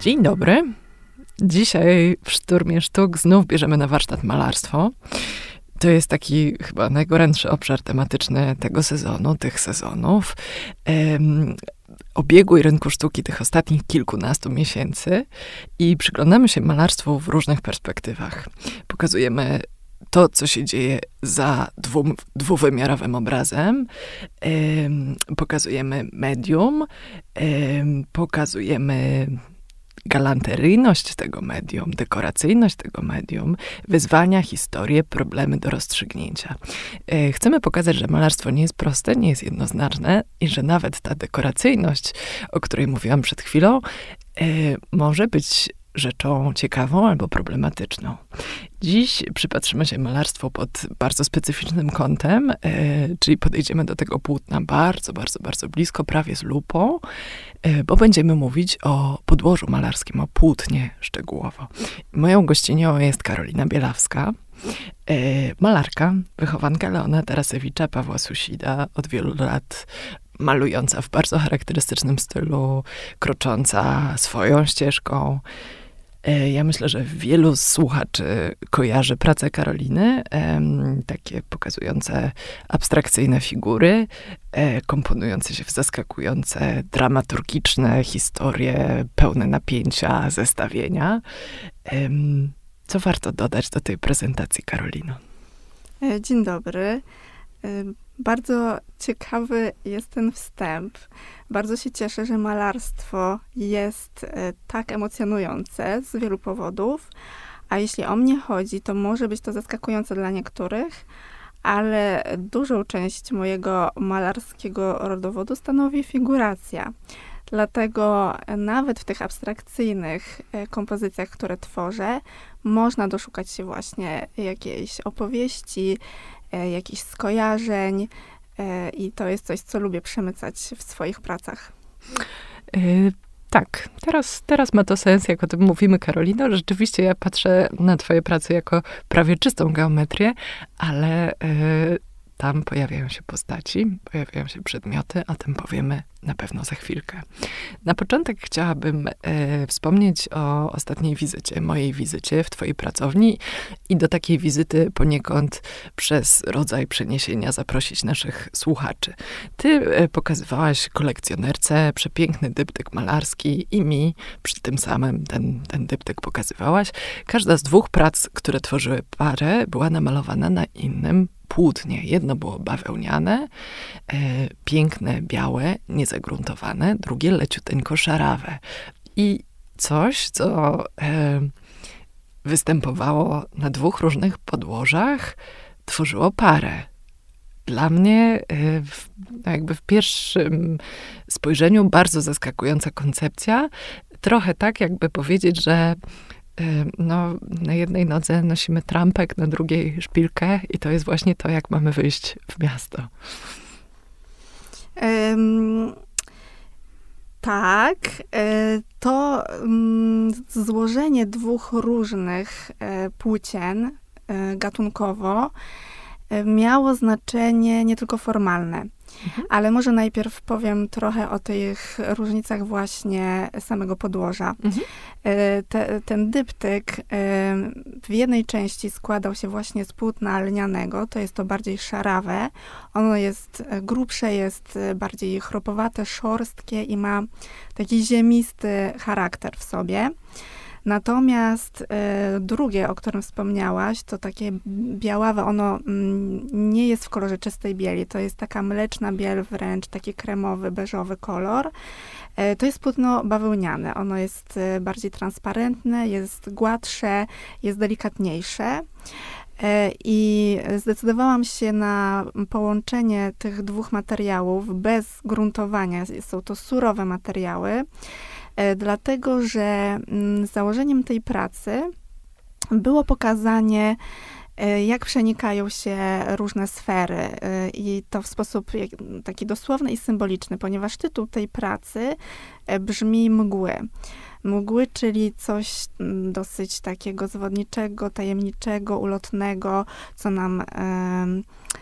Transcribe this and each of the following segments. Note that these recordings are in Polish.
Dzień dobry. Dzisiaj w Szturmie Sztuk znów bierzemy na warsztat malarstwo. To jest taki chyba najgorętszy obszar tematyczny tego sezonu, tych sezonów. Um, obiegu i rynku sztuki tych ostatnich kilkunastu miesięcy i przyglądamy się malarstwu w różnych perspektywach. Pokazujemy to, co się dzieje za dwu, dwuwymiarowym obrazem. pokazujemy medium, pokazujemy galanteryjność tego medium, dekoracyjność tego medium, wyzwania, historie, problemy do rozstrzygnięcia. E, chcemy pokazać, że malarstwo nie jest proste, nie jest jednoznaczne i że nawet ta dekoracyjność, o której mówiłam przed chwilą, e, może być rzeczą ciekawą albo problematyczną. Dziś przypatrzymy się malarstwu pod bardzo specyficznym kątem, e, czyli podejdziemy do tego płótna bardzo, bardzo, bardzo blisko, prawie z lupą, bo będziemy mówić o podłożu malarskim, o płótnie szczegółowo. Moją gościnią jest Karolina Bielawska, e, malarka, wychowanka Leona Tarasewicza, Pawła Susida, od wielu lat malująca w bardzo charakterystycznym stylu, krocząca swoją ścieżką. E, ja myślę, że wielu słuchaczy kojarzy pracę Karoliny, takie pokazujące abstrakcyjne figury, e, komponujące się w zaskakujące, dramaturgiczne historie, pełne napięcia, zestawienia. Co warto dodać do tej prezentacji, Karolino? E, dzień dobry. Bardzo ciekawy jest ten wstęp. Bardzo się cieszę, że malarstwo jest e, tak emocjonujące z wielu powodów. A jeśli o mnie chodzi, to może być to zaskakujące dla niektórych, ale dużą część mojego malarskiego rodowodu stanowi figuracja. Dlatego nawet w tych abstrakcyjnych e, kompozycjach, które tworzę, można doszukać się właśnie jakiejś opowieści, jakichś skojarzeń, E, I to jest coś, co lubię przemycać w swoich pracach. Y tak, teraz, teraz ma to sens, jak o tym mówimy, Karolino. Rzeczywiście ja patrzę na twoje prace jako prawie czystą geometrię, ale tam pojawiają się postaci, pojawiają się przedmioty, o tym powiemy na pewno za chwilkę. Na początek chciałabym e, wspomnieć o ostatniej wizycie, mojej wizycie w Twojej pracowni i do takiej wizyty poniekąd przez rodzaj przeniesienia zaprosić naszych słuchaczy. Ty e, pokazywałaś kolekcjonerce przepiękny dyptyk malarski i mi przy tym samym ten, ten dyptyk pokazywałaś. Każda z dwóch prac, które tworzyły parę, była namalowana na innym płótnie. Jedno było bawełniane, e, piękne, białe, niezagruntowane, drugie leciuteńko szarawe. I coś, co e, występowało na dwóch różnych podłożach, tworzyło parę. Dla mnie, e, w, jakby w pierwszym spojrzeniu, bardzo zaskakująca koncepcja. Trochę tak, jakby powiedzieć, że no, na jednej nodze nosimy trampek, na drugiej szpilkę i to jest właśnie to, jak mamy wyjść w miasto. Um, tak, e, to um, złożenie dwóch różnych płócien e, gatunkowo miało znaczenie nie tylko formalne. Mhm. Ale może najpierw powiem trochę o tych różnicach właśnie samego podłoża. Mhm. E, te, ten dyptyk e, w jednej części składał się właśnie z płótna lnianego, to jest to bardziej szarawe. Ono jest grubsze, jest bardziej chropowate, szorstkie i ma taki ziemisty charakter w sobie. Natomiast e, drugie, o którym wspomniałaś, to takie białawe, ono mm, nie jest w kolorze czystej bieli, to jest taka mleczna biel wręcz, taki kremowy, beżowy kolor. E, to jest płótno bawełniane, ono jest e, bardziej transparentne, jest gładsze, jest delikatniejsze. I zdecydowałam się na połączenie tych dwóch materiałów bez gruntowania. Są to surowe materiały. E, dlatego że mm, założeniem tej pracy było pokazanie, e, jak przenikają się różne sfery e, i to w sposób taki dosłowny i symboliczny, ponieważ tytuł tej pracy brzmi Mgły. Mgły, czyli coś mm, dosyć takiego zwodniczego, tajemniczego, ulotnego, co nam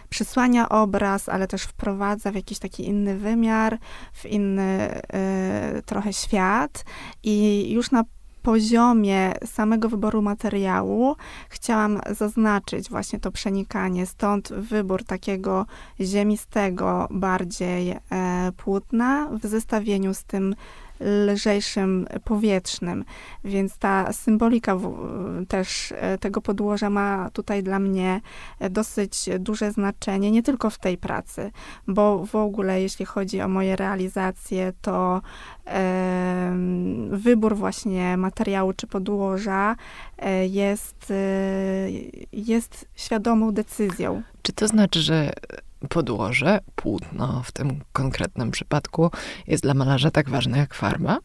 przysłania obraz, ale też wprowadza w jakiś taki inny wymiar, w inny y, trochę świat. I już na poziomie samego wyboru materiału chciałam zaznaczyć właśnie to przenikanie, stąd wybór takiego ziemistego bardziej e, płótna w zestawieniu z tym lżejszym, powietrznym. Więc ta symbolika w, też e, tego podłoża ma tutaj dla mnie e, dosyć duże znaczenie, nie tylko w tej pracy, bo w ogóle jeśli chodzi o moje realizacje, to e, wybór właśnie materiału czy podłoża e, jest, e, jest świadomą decyzją. Czy to znaczy, że podłoże, płótno w tym konkretnym przypadku jest dla malarza tak ważne jak farba?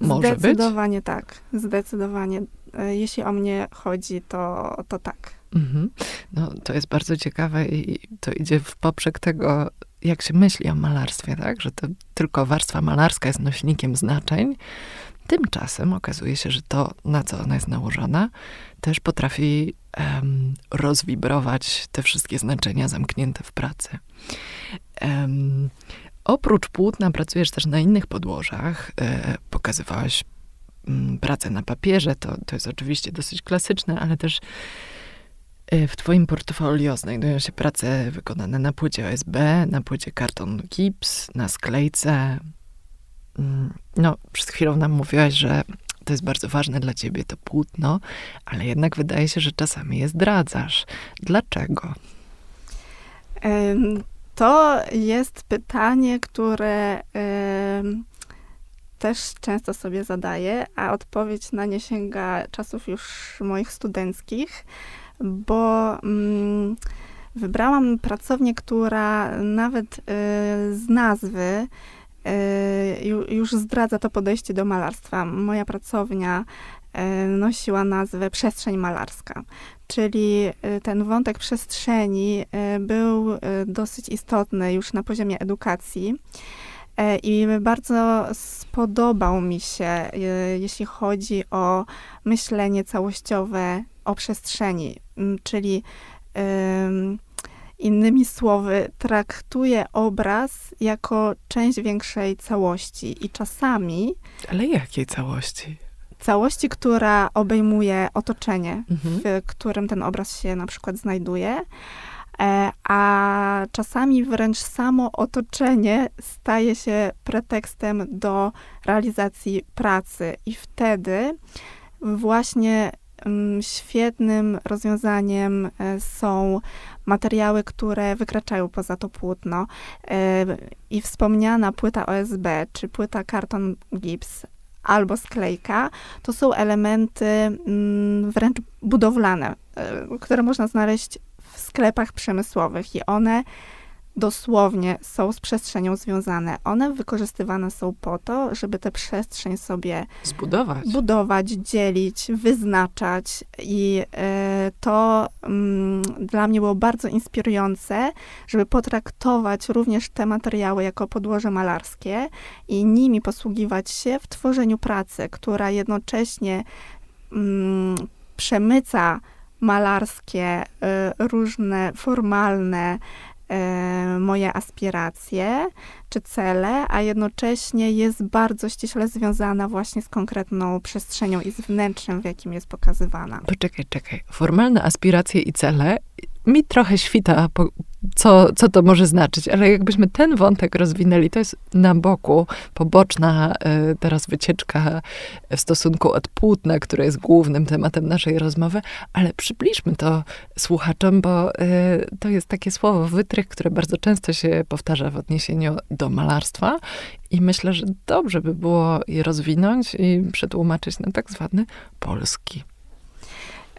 Może Zdecydowanie być? tak. Zdecydowanie. E, jeśli o mnie chodzi, to, to tak. Mhm. No, to jest bardzo ciekawe i to idzie w poprzek tego, jak się myśli o malarstwie, tak? Że to tylko warstwa malarska jest nośnikiem znaczeń. Tymczasem okazuje się, że to, na co ona jest nałożona, też potrafi um, rozwibrować te wszystkie znaczenia zamknięte w pracy. Um, oprócz płótna pracujesz też na innych podłożach. E, pokazywałaś m, pracę na papierze, to, to jest oczywiście dosyć klasyczne, ale też e, w Twoim portfolio znajdują się prace wykonane na płycie OSB, na płycie karton gips, na sklejce. Mm, no, przed chwilą nam mówiłaś, że to jest bardzo ważne dla ciebie, to płótno, ale jednak wydaje się, że czasami je zdradzasz. Dlaczego? To jest pytanie, które też często sobie zadaję, a odpowiedź na nie sięga czasów już moich studenckich, bo mm, wybrałam pracownię, która nawet y, z nazwy już zdradza to podejście do malarstwa. Moja pracownia e, nosiła nazwę Przestrzeń Malarska, czyli e, ten wątek przestrzeni był dosyć istotny już na poziomie edukacji. I bardzo spodobał mi się, jeśli chodzi o myślenie całościowe o przestrzeni, czyli Innymi słowy, traktuje obraz jako część większej całości i czasami. Ale jakiej całości? Całości, która obejmuje otoczenie, mhm. w którym ten obraz się na przykład znajduje, e, a czasami wręcz samo otoczenie staje się pretekstem do realizacji pracy, i wtedy właśnie świetnym rozwiązaniem e, są materiały, które wykraczają poza to płótno. E, I wspomniana płyta OSB, czy płyta karton gips, albo sklejka, to są elementy mm, wręcz budowlane, e, które można znaleźć w sklepach przemysłowych i one dosłownie są z przestrzenią związane. One wykorzystywane są po to, żeby tę przestrzeń sobie zbudować, budować, dzielić, wyznaczać i y, to y, dla mnie było bardzo inspirujące, żeby potraktować również te materiały jako podłoże malarskie i nimi posługiwać się w tworzeniu pracy, która jednocześnie y, przemyca malarskie, y, różne formalne E, moje aspiracje czy cele, a jednocześnie jest bardzo ściśle związana właśnie z konkretną przestrzenią i z wnętrzem, w jakim jest pokazywana. Poczekaj, czekaj. Formalne aspiracje i cele mi trochę świta co, co to może znaczyć, ale jakbyśmy ten wątek rozwinęli, to jest na boku, poboczna y, teraz wycieczka w stosunku od płótna, które jest głównym tematem naszej rozmowy, ale przybliżmy to słuchaczom, bo y, to jest takie słowo wytrych, które bardzo często się powtarza w odniesieniu do malarstwa i myślę, że dobrze by było je rozwinąć i przetłumaczyć na tak zwany polski.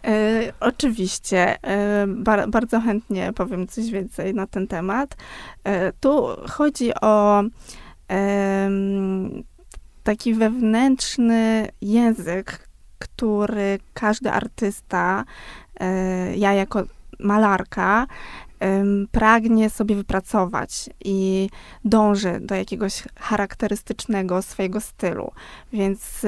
E, oczywiście, e, bar, bardzo chętnie powiem coś więcej na ten temat. E, tu chodzi o taki wewnętrzny język, który każdy artysta, ja jako malarka, pragnie sobie wypracować i dąży do jakiegoś charakterystycznego swojego stylu. Więc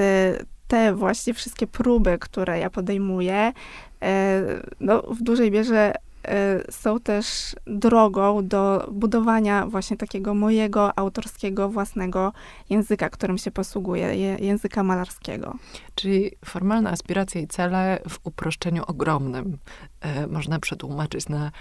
te właśnie wszystkie próby, które ja podejmuję, e, no, w dużej mierze e, są też drogą do budowania właśnie takiego mojego autorskiego, własnego języka, którym się posługuję, języka malarskiego. Czyli formalna aspiracja i cele w uproszczeniu ogromnym e, można przetłumaczyć na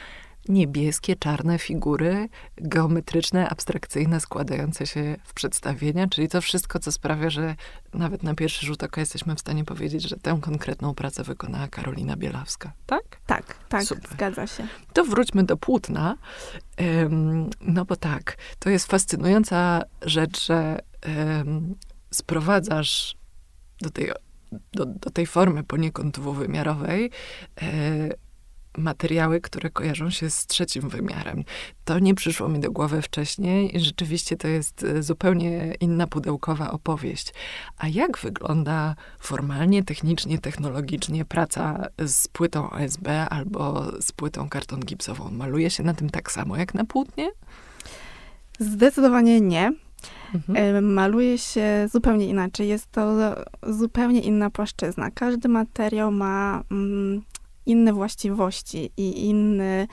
niebieskie, czarne figury geometryczne, abstrakcyjne, składające się w przedstawienia, czyli to wszystko, co sprawia, że nawet na pierwszy rzut oka jesteśmy w stanie powiedzieć, że tę konkretną pracę wykonała Karolina Bielawska, tak? Tak, tak, Super. zgadza się. To wróćmy do płótna, um, no bo tak, to jest fascynująca rzecz, że um, sprowadzasz do tej, do, do tej formy poniekąd dwuwymiarowej e, materiały, które kojarzą się z trzecim wymiarem. To nie przyszło mi do głowy wcześniej i rzeczywiście to jest e, zupełnie inna pudełkowa opowieść. A jak wygląda formalnie, technicznie, technologicznie praca z płytą OSB albo z płytą karton gipsową? Maluje się na tym tak samo jak na płótnie? Zdecydowanie nie. Mhm. E, maluje się zupełnie inaczej. Jest to zupełnie inna płaszczyzna. Każdy materiał ma mm, inne właściwości i inny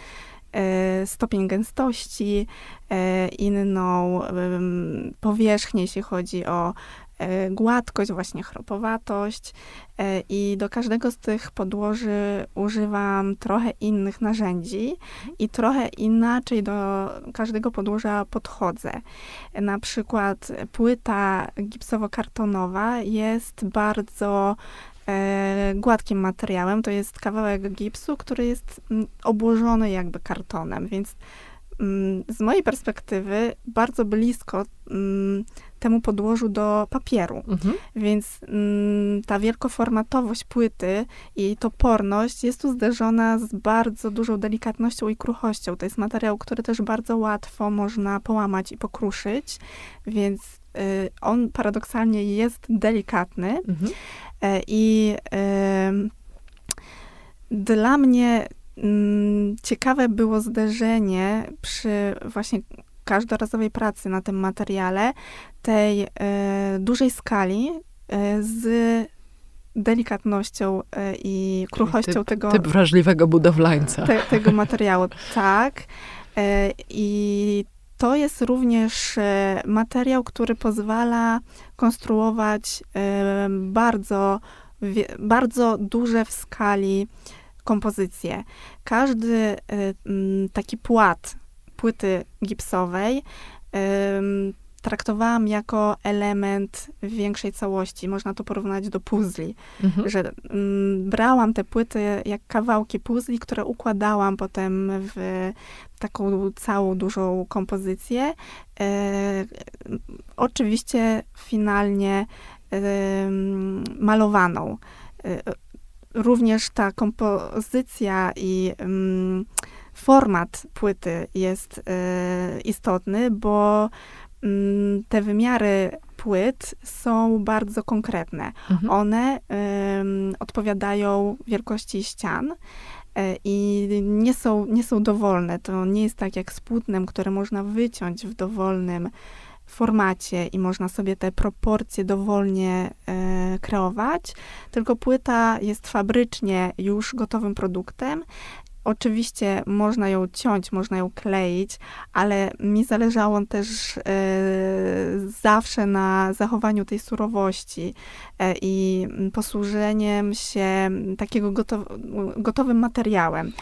e, stopień gęstości, e, inną powierzchnię, jeśli chodzi o e, gładkość, właśnie chropowatość i do każdego z tych podłoży używam trochę innych narzędzi i trochę inaczej do każdego podłoża podchodzę. Na przykład płyta gipsowo-kartonowa jest bardzo gładkim materiałem. To jest kawałek gipsu, który jest mm, obłożony jakby kartonem, więc mm, z mojej perspektywy bardzo blisko mm, temu podłożu do papieru. Mhm. Więc ta wielkoformatowość płyty i toporność jest tu zderzona z bardzo dużą delikatnością i kruchością. To jest materiał, który też bardzo łatwo można połamać i pokruszyć, więc on paradoksalnie jest delikatny. Mhm. E, I dla mnie mm, ciekawe było zderzenie przy właśnie każdorazowej pracy na tym materiale tej e, dużej skali e, z delikatnością i kruchością typ, tego. Typ wrażliwego budowlańca. Te, tego materiału, tak. I to jest również materiał, który pozwala konstruować bardzo, bardzo duże w skali kompozycje. Każdy taki płat płyty gipsowej traktowałam jako element większej całości. Można to porównać do puzli, mhm. że mm, brałam te płyty jak kawałki puzli, które układałam potem w taką całą dużą kompozycję. E, oczywiście finalnie e, malowaną. E, również ta kompozycja i mm, format płyty jest e, istotny, bo te wymiary płyt są bardzo konkretne. Mhm. One odpowiadają wielkości ścian. E, i nie są, nie są dowolne. To nie jest tak jak z płótnem, które można wyciąć w dowolnym formacie i można sobie te proporcje dowolnie e, kreować, tylko płyta jest fabrycznie już gotowym produktem Oczywiście można ją ciąć, można ją kleić, ale mi zależało też e, zawsze na zachowaniu tej surowości e, i posłużeniem się takiego gotow gotowym materiałem.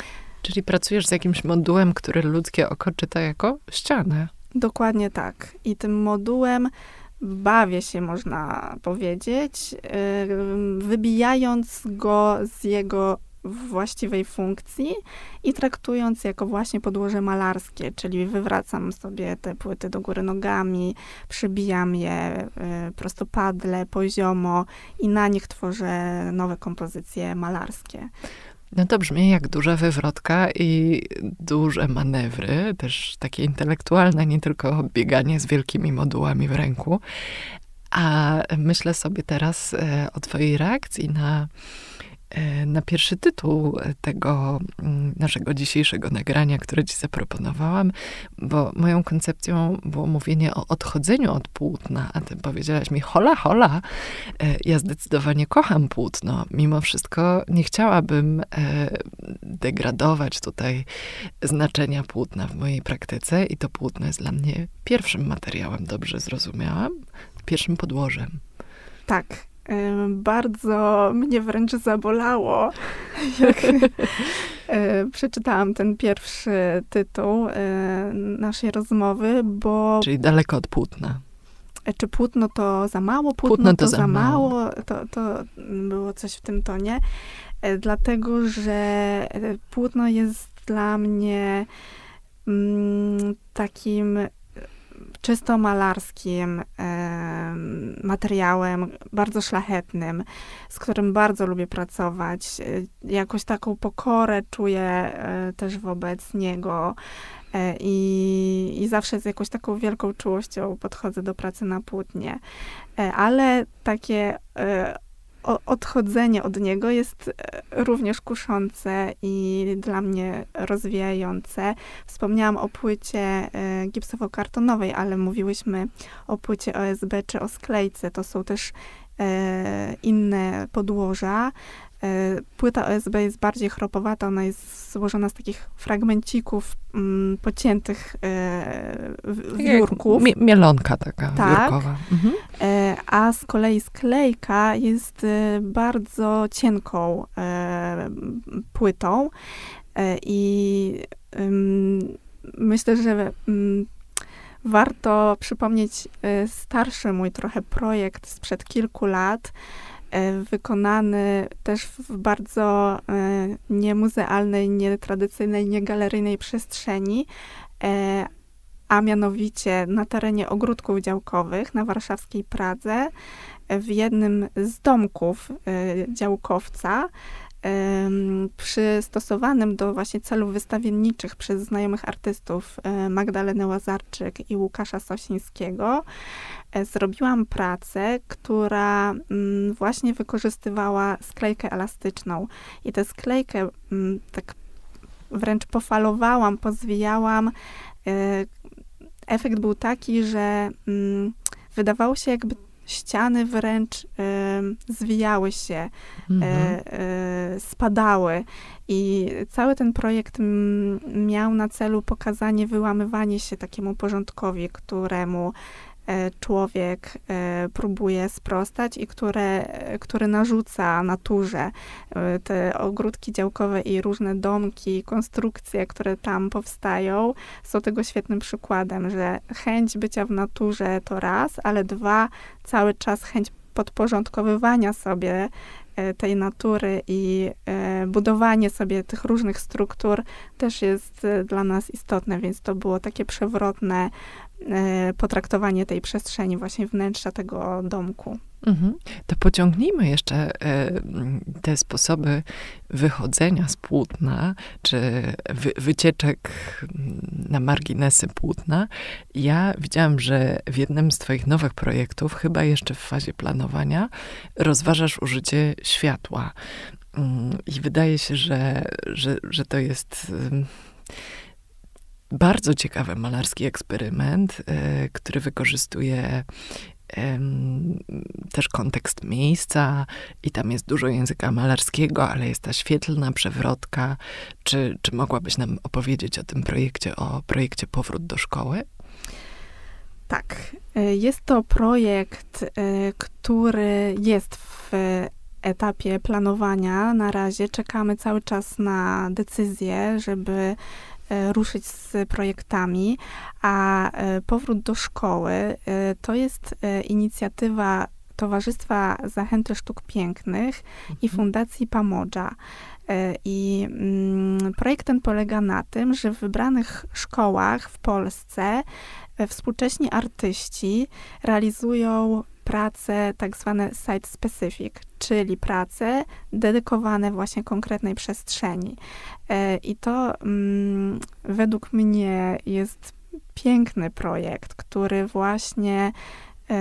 Czyli pracujesz z jakimś modułem, który ludzkie oko czyta jako ścianę. Dokładnie tak. I tym modułem bawię się, można powiedzieć, e, wybijając go z jego właściwej funkcji i traktując jako właśnie podłoże malarskie, czyli wywracam sobie te płyty do góry nogami, przybijam je y, prostopadle, poziomo i na nich tworzę nowe kompozycje malarskie. No to brzmi jak duża wywrotka i duże manewry, też takie intelektualne, nie tylko bieganie z wielkimi modułami w ręku. A myślę sobie teraz e, o twojej reakcji na na pierwszy tytuł tego mm, naszego dzisiejszego nagrania, które ci zaproponowałam, bo moją koncepcją było mówienie o odchodzeniu od płótna, a ty powiedziałaś mi, hola, hola, e, ja zdecydowanie kocham płótno. Mimo wszystko nie chciałabym degradować tutaj znaczenia płótna w mojej praktyce i to płótno jest dla mnie pierwszym materiałem, dobrze zrozumiałam, pierwszym podłożem. Tak, bardzo mnie wręcz zabolało, jak przeczytałam ten pierwszy tytuł naszej rozmowy, bo... Czyli daleko od płótna. E, czy płótno to za mało? Płótno, płótno to, to, za mało. mało. To, to było coś w tym tonie. E, dlatego, że e, płótno jest dla mnie mm, takim czysto malarskim materiałem, bardzo szlachetnym, z którym bardzo lubię pracować. E, jakoś taką pokorę czuję e, też wobec niego. E, I, I zawsze z jakąś taką wielką czułością podchodzę do pracy na płótnie. Ale takie odchodzenie od niego jest e, również kuszące i dla mnie rozwijające. Wspomniałam o płycie e, gipsowo-kartonowej, ale mówiłyśmy o płycie OSB czy o sklejce. To są też e, inne podłoża. E, płyta OSB jest bardziej chropowata, ona jest złożona z takich fragmencików mm, pociętych e, wiórków. Mie mielonka taka tak. wiórkowa. Mhm. E, a z kolei sklejka jest e, bardzo cienką e, płytą e, i myślę, że mm, warto przypomnieć starszy mój trochę projekt sprzed kilku lat, E, wykonany też w bardzo e, niemuzealnej, nietradycyjnej, niegaleryjnej przestrzeni, e, a mianowicie na terenie ogródków działkowych na warszawskiej Pradze, w jednym z domków działkowca, przystosowanym do właśnie celów wystawienniczych przez znajomych artystów Magdalenę Łazarczyk i Łukasza Sosińskiego. E, zrobiłam pracę, która mm, właśnie wykorzystywała sklejkę elastyczną. I tę sklejkę mm, tak wręcz pofalowałam, pozwijałam. E, efekt był taki, że mm, wydawało się, jakby ściany wręcz zwijały się, mhm. E, spadały. I cały ten projekt miał na celu pokazanie, wyłamywanie się takiemu porządkowi, któremu E, człowiek e, próbuje sprostać i które, które narzuca naturze. E, te ogródki działkowe i różne domki, konstrukcje, które tam powstają, są tego świetnym przykładem, że chęć bycia w naturze to raz, ale dwa, cały czas chęć podporządkowywania sobie tej natury i budowanie sobie tych różnych struktur też jest dla nas istotne, więc to było takie przewrotne E, potraktowanie tej przestrzeni, właśnie wnętrza tego domku. Mhm. To pociągnijmy jeszcze e, te sposoby wychodzenia z płótna, czy wy, wycieczek na marginesy płótna. Ja widziałam, że w jednym z Twoich nowych projektów, chyba jeszcze w fazie planowania, rozważasz użycie światła. Mm, I wydaje się, że, że, że to jest bardzo ciekawy malarski eksperyment, e, który wykorzystuje też kontekst miejsca i tam jest dużo języka malarskiego, ale jest ta świetlna przewrotka. Czy, czy mogłabyś nam opowiedzieć o tym projekcie, o projekcie Powrót do szkoły? Tak. E, jest to projekt, e, który jest w etapie planowania. Na razie czekamy cały czas na decyzję, żeby E, ruszyć z projektami, a e, powrót do szkoły e, to jest inicjatywa Towarzystwa Zachęty Sztuk Pięknych i mhm. Fundacji Pamodża. I mm, projekt ten polega na tym, że w wybranych szkołach w Polsce współcześni artyści realizują prace tak zwane site specific, czyli prace dedykowane właśnie konkretnej przestrzeni. E, I to mm, według mnie jest piękny projekt, który właśnie e,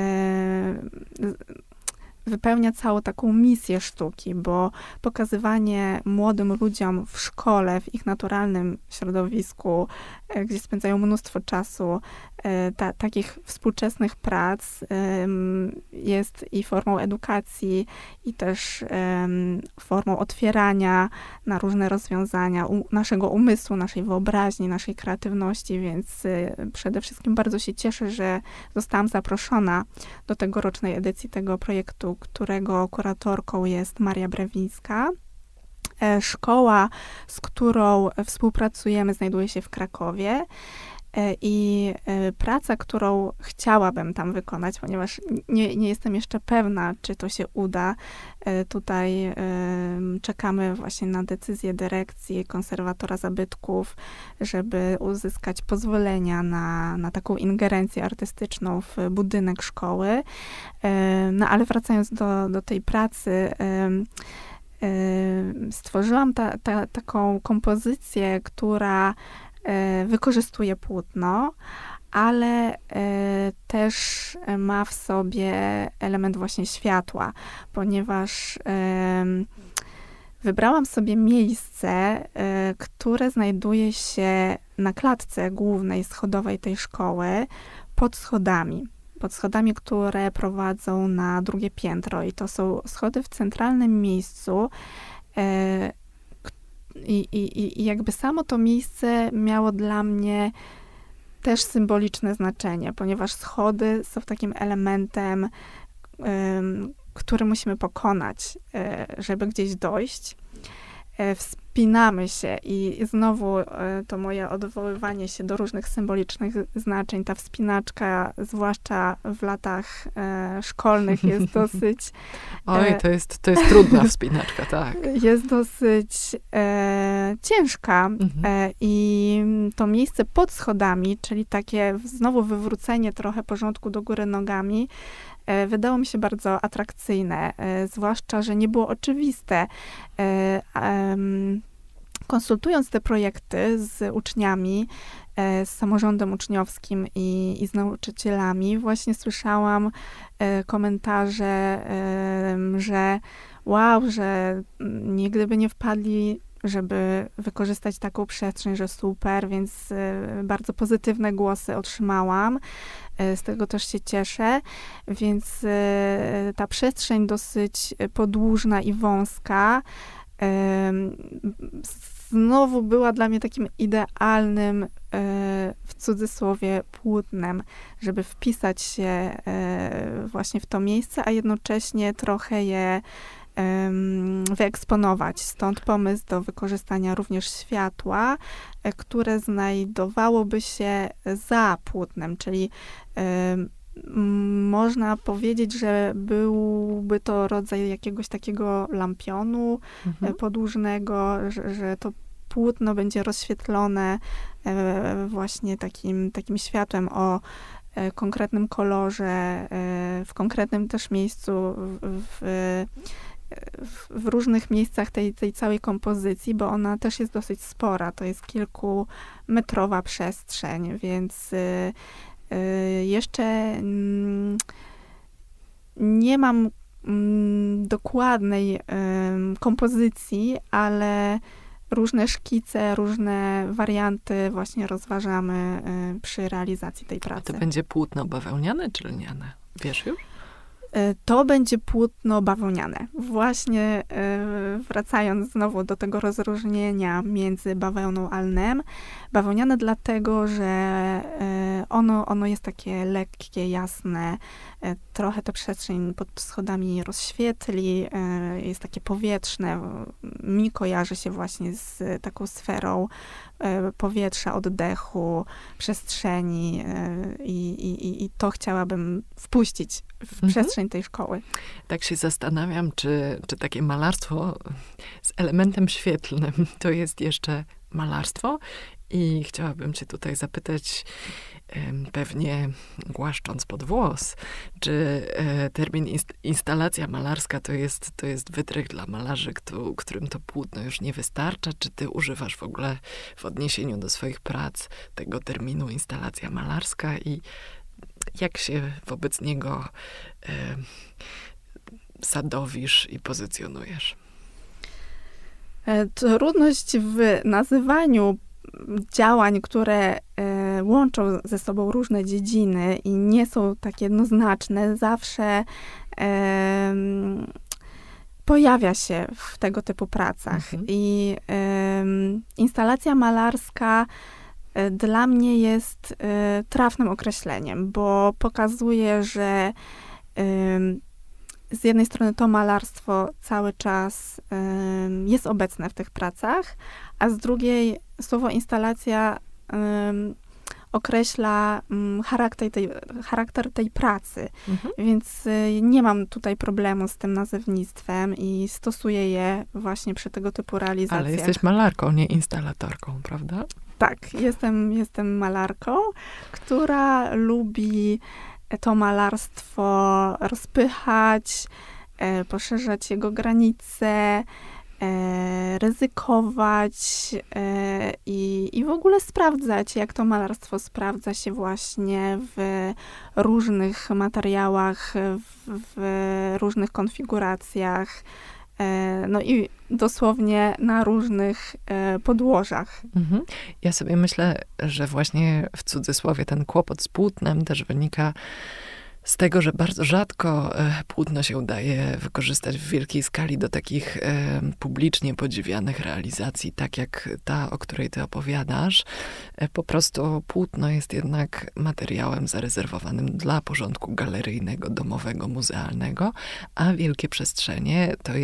wypełnia całą taką misję sztuki, bo pokazywanie młodym ludziom w szkole, w ich naturalnym środowisku, e, gdzie spędzają mnóstwo czasu, e, ta, takich współczesnych prac jest i formą edukacji, i też formą otwierania na różne rozwiązania naszego umysłu, naszej wyobraźni, naszej kreatywności, więc e, przede wszystkim bardzo się cieszę, że zostałam zaproszona do tegorocznej edycji tego projektu, którego kuratorką jest Maria Brewińska. E, szkoła, z którą współpracujemy, znajduje się w Krakowie. E, I e, praca, którą chciałabym tam wykonać, ponieważ nie, nie jestem jeszcze pewna, czy to się uda. E, tutaj czekamy właśnie na decyzję dyrekcji konserwatora zabytków, żeby uzyskać pozwolenia na, na taką ingerencję artystyczną w budynek szkoły. No ale wracając do, do tej pracy, stworzyłam ta, ta, taką kompozycję, która wykorzystuje płótno, ale e, też ma w sobie element właśnie światła, ponieważ wybrałam sobie miejsce, e, które znajduje się na klatce głównej schodowej tej szkoły pod schodami. Pod schodami, które prowadzą na drugie piętro, i to są schody w centralnym miejscu, i, i, I jakby samo to miejsce miało dla mnie też symboliczne znaczenie, ponieważ schody są takim elementem, który musimy pokonać, e, żeby gdzieś dojść. E, wspinamy się i znowu e, to moje odwoływanie się do różnych symbolicznych znaczeń, ta wspinaczka, zwłaszcza w latach e, szkolnych, jest dosyć. Oj, to jest, to jest trudna wspinaczka, tak. Jest dosyć e, ciężka mhm. e, i to miejsce pod schodami, czyli takie znowu wywrócenie trochę porządku do góry nogami, E, wydało mi się bardzo atrakcyjne, e, zwłaszcza, że nie było oczywiste. E, konsultując te projekty z uczniami, z samorządem uczniowskim i, i z nauczycielami, właśnie słyszałam komentarze, że wow, że nigdy by nie wpadli żeby wykorzystać taką przestrzeń, że super, więc bardzo pozytywne głosy otrzymałam. E, z tego też się cieszę, więc e, ta przestrzeń dosyć podłużna i wąska znowu była dla mnie takim idealnym, e, w cudzysłowie, płótnem, żeby wpisać się właśnie w to miejsce, a jednocześnie trochę je wyeksponować. Stąd pomysł do wykorzystania również światła, e, które znajdowałoby się za płótnem, czyli można powiedzieć, że byłby to rodzaj jakiegoś takiego lampionu e, mhm. podłużnego, że, że to płótno będzie rozświetlone e, właśnie takim, takim światłem o konkretnym kolorze, w konkretnym też miejscu w, w w różnych miejscach tej, tej całej kompozycji, bo ona też jest dosyć spora. To jest kilkumetrowa przestrzeń, więc y, y, jeszcze mm, nie mam mm, dokładnej kompozycji, ale różne szkice, różne warianty właśnie rozważamy y, przy realizacji tej pracy. A to będzie płótno bawełniane czy lniane? Wiesz już? E, to będzie płótno bawełniane. Właśnie e, wracając znowu do tego rozróżnienia między bawełną a lnem. Bawełniane dlatego, że e, ono, ono jest takie lekkie, jasne, trochę tę przestrzeń pod schodami rozświetli, jest takie powietrzne. Mi kojarzy się właśnie z taką sferą powietrza, oddechu, przestrzeni i, i, i to chciałabym wpuścić w mhm. przestrzeń tej szkoły. Tak się zastanawiam, czy, czy takie malarstwo z elementem świetlnym to jest jeszcze malarstwo. I chciałabym cię tutaj zapytać, pewnie głaszcząc pod włos, czy e, termin instalacja malarska to jest, to jest wytrych dla malarzy, którym to płótno już nie wystarcza? Czy ty używasz w ogóle w odniesieniu do swoich prac tego terminu instalacja malarska i jak się wobec niego sadowisz i pozycjonujesz? E, trudność w nazywaniu działań, które e, łączą ze sobą różne dziedziny i nie są tak jednoznaczne, zawsze pojawia się w tego typu pracach. Mhm. I instalacja malarska e, dla mnie jest e, trafnym określeniem, bo pokazuje, że z jednej strony to malarstwo cały czas jest obecne w tych pracach, a z drugiej słowo instalacja określa mm, charakter tej, charakter tej pracy. Mhm. Więc y, nie mam tutaj problemu z tym nazewnictwem i stosuję je właśnie przy tego typu realizacjach. Ale jesteś malarką, nie instalatorką, prawda? Tak, jestem, jestem malarką, która lubi to malarstwo rozpychać, e, poszerzać jego granice, e, ryzykować e, i, i w ogóle sprawdzać, jak to malarstwo sprawdza się właśnie w różnych materiałach, w, w różnych konfiguracjach. E, no i dosłownie na różnych e, podłożach. Mhm. Ja sobie myślę, że właśnie w cudzysłowie ten kłopot z płótnem też wynika z tego, że bardzo rzadko e, płótno się udaje wykorzystać w wielkiej skali do takich publicznie podziwianych realizacji, tak jak ta, o której ty opowiadasz. Po prostu płótno jest jednak materiałem zarezerwowanym dla porządku galeryjnego, domowego, muzealnego, a wielkie przestrzenie to jest